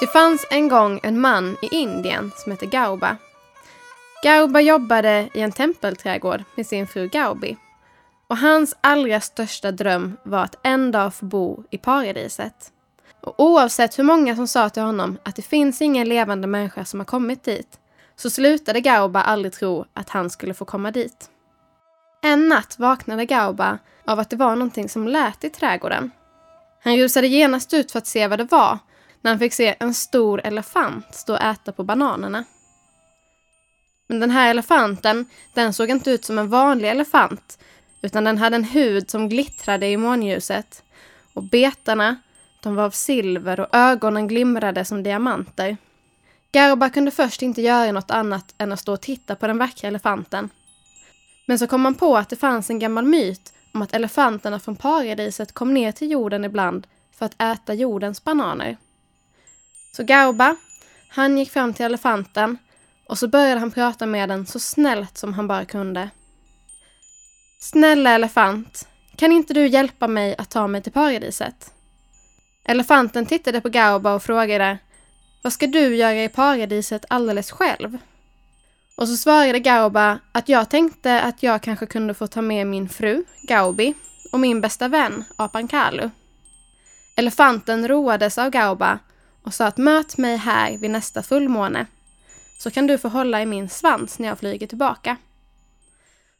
Det fanns en gång en man i Indien som hette Gauba. Gauba jobbade i en tempelträdgård med sin fru Gaubi. Och hans allra största dröm var att en dag få bo i paradiset. Och oavsett hur många som sa till honom att det finns ingen levande människa som har kommit dit, så slutade Gauba aldrig tro att han skulle få komma dit. En natt vaknade Gauba av att det var någonting som lät i trädgården. Han rusade genast ut för att se vad det var när han fick se en stor elefant stå och äta på bananerna. Men den här elefanten, den såg inte ut som en vanlig elefant utan den hade en hud som glittrade i månljuset och betarna, de var av silver och ögonen glimrade som diamanter. Garba kunde först inte göra något annat än att stå och titta på den vackra elefanten. Men så kom man på att det fanns en gammal myt om att elefanterna från paradiset kom ner till jorden ibland för att äta jordens bananer. Så Garba, han gick fram till elefanten och så började han prata med den så snällt som han bara kunde. Snälla elefant, kan inte du hjälpa mig att ta mig till paradiset? Elefanten tittade på Gauba och frågade Vad ska du göra i paradiset alldeles själv? Och så svarade Gauba att jag tänkte att jag kanske kunde få ta med min fru, Gaubi, och min bästa vän, apan Kalu. Elefanten roades av Gauba och sa att möt mig här vid nästa fullmåne, så kan du få hålla i min svans när jag flyger tillbaka.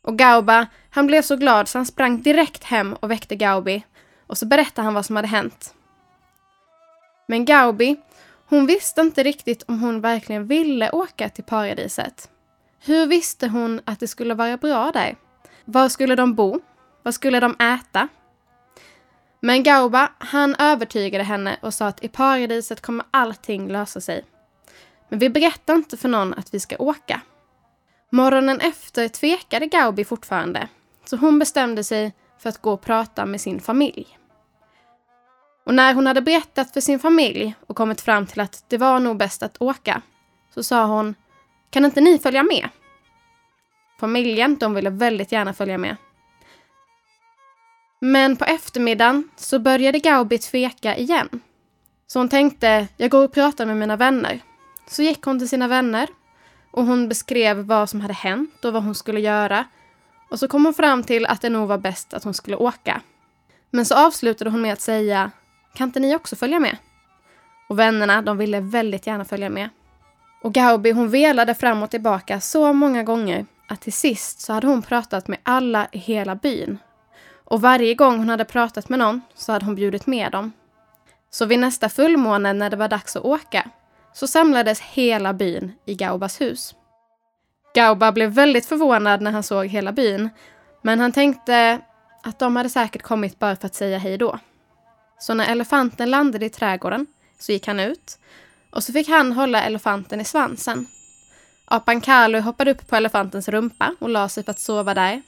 Och Gauba, han blev så glad så han sprang direkt hem och väckte Gaubi och så berättade han vad som hade hänt. Men Gaubi, hon visste inte riktigt om hon verkligen ville åka till paradiset. Hur visste hon att det skulle vara bra där? Var skulle de bo? Vad skulle de äta? Men Gauba, han övertygade henne och sa att i paradiset kommer allting lösa sig. Men vi berättar inte för någon att vi ska åka. Morgonen efter tvekade Gaubi fortfarande, så hon bestämde sig för att gå och prata med sin familj. Och när hon hade berättat för sin familj och kommit fram till att det var nog bäst att åka, så sa hon Kan inte ni följa med? Familjen, de ville väldigt gärna följa med. Men på eftermiddagen så började Gaubi tveka igen. Så hon tänkte, jag går och pratar med mina vänner. Så gick hon till sina vänner och hon beskrev vad som hade hänt och vad hon skulle göra. Och så kom hon fram till att det nog var bäst att hon skulle åka. Men så avslutade hon med att säga, kan inte ni också följa med? Och vännerna, de ville väldigt gärna följa med. Och Gaubi, hon velade fram och tillbaka så många gånger att till sist så hade hon pratat med alla i hela byn. Och varje gång hon hade pratat med någon så hade hon bjudit med dem. Så vid nästa fullmåne när det var dags att åka så samlades hela byn i Gaubas hus. Gauba blev väldigt förvånad när han såg hela byn, men han tänkte att de hade säkert kommit bara för att säga hej då. Så när elefanten landade i trädgården så gick han ut och så fick han hålla elefanten i svansen. Apan Kalu hoppade upp på elefantens rumpa och la sig för att sova där.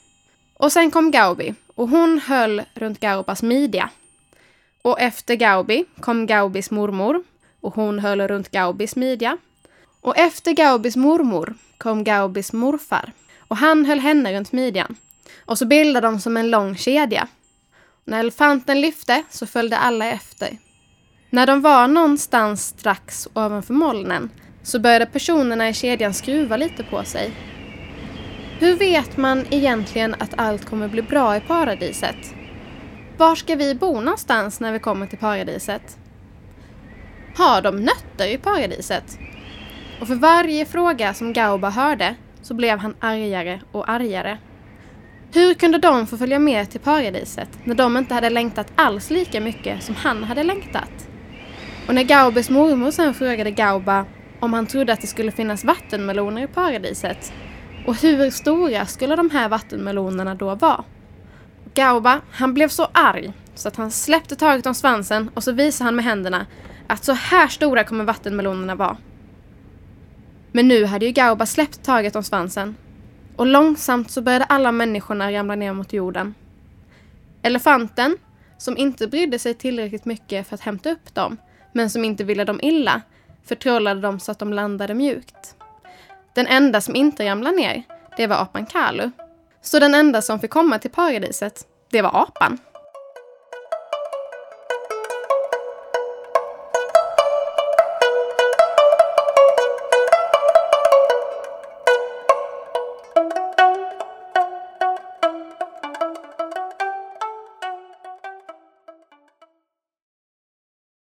Och sen kom Gaubi och hon höll runt Gaubas midja. Och efter Gaubi kom Gaubis mormor och hon höll runt Gaubis midja. Och efter Gaubis mormor kom Gaubis morfar och han höll henne runt midjan. Och så bildade de som en lång kedja. När elefanten lyfte så följde alla efter. När de var någonstans strax ovanför molnen så började personerna i kedjan skruva lite på sig. Hur vet man egentligen att allt kommer bli bra i paradiset? Var ska vi bo någonstans när vi kommer till paradiset? Har de nötter i paradiset? Och för varje fråga som Gauba hörde så blev han argare och argare. Hur kunde de få följa med till paradiset när de inte hade längtat alls lika mycket som han hade längtat? Och när Gaubes mormor sen frågade Gauba om han trodde att det skulle finnas vattenmeloner i paradiset och hur stora skulle de här vattenmelonerna då vara? Gauba, han blev så arg så att han släppte taget om svansen och så visade han med händerna att så här stora kommer vattenmelonerna vara. Men nu hade ju Gauba släppt taget om svansen och långsamt så började alla människorna ramla ner mot jorden. Elefanten, som inte brydde sig tillräckligt mycket för att hämta upp dem, men som inte ville dem illa, förtrollade dem så att de landade mjukt. Den enda som inte ramlade ner, det var apan Kalu. Så den enda som fick komma till paradiset, det var apan.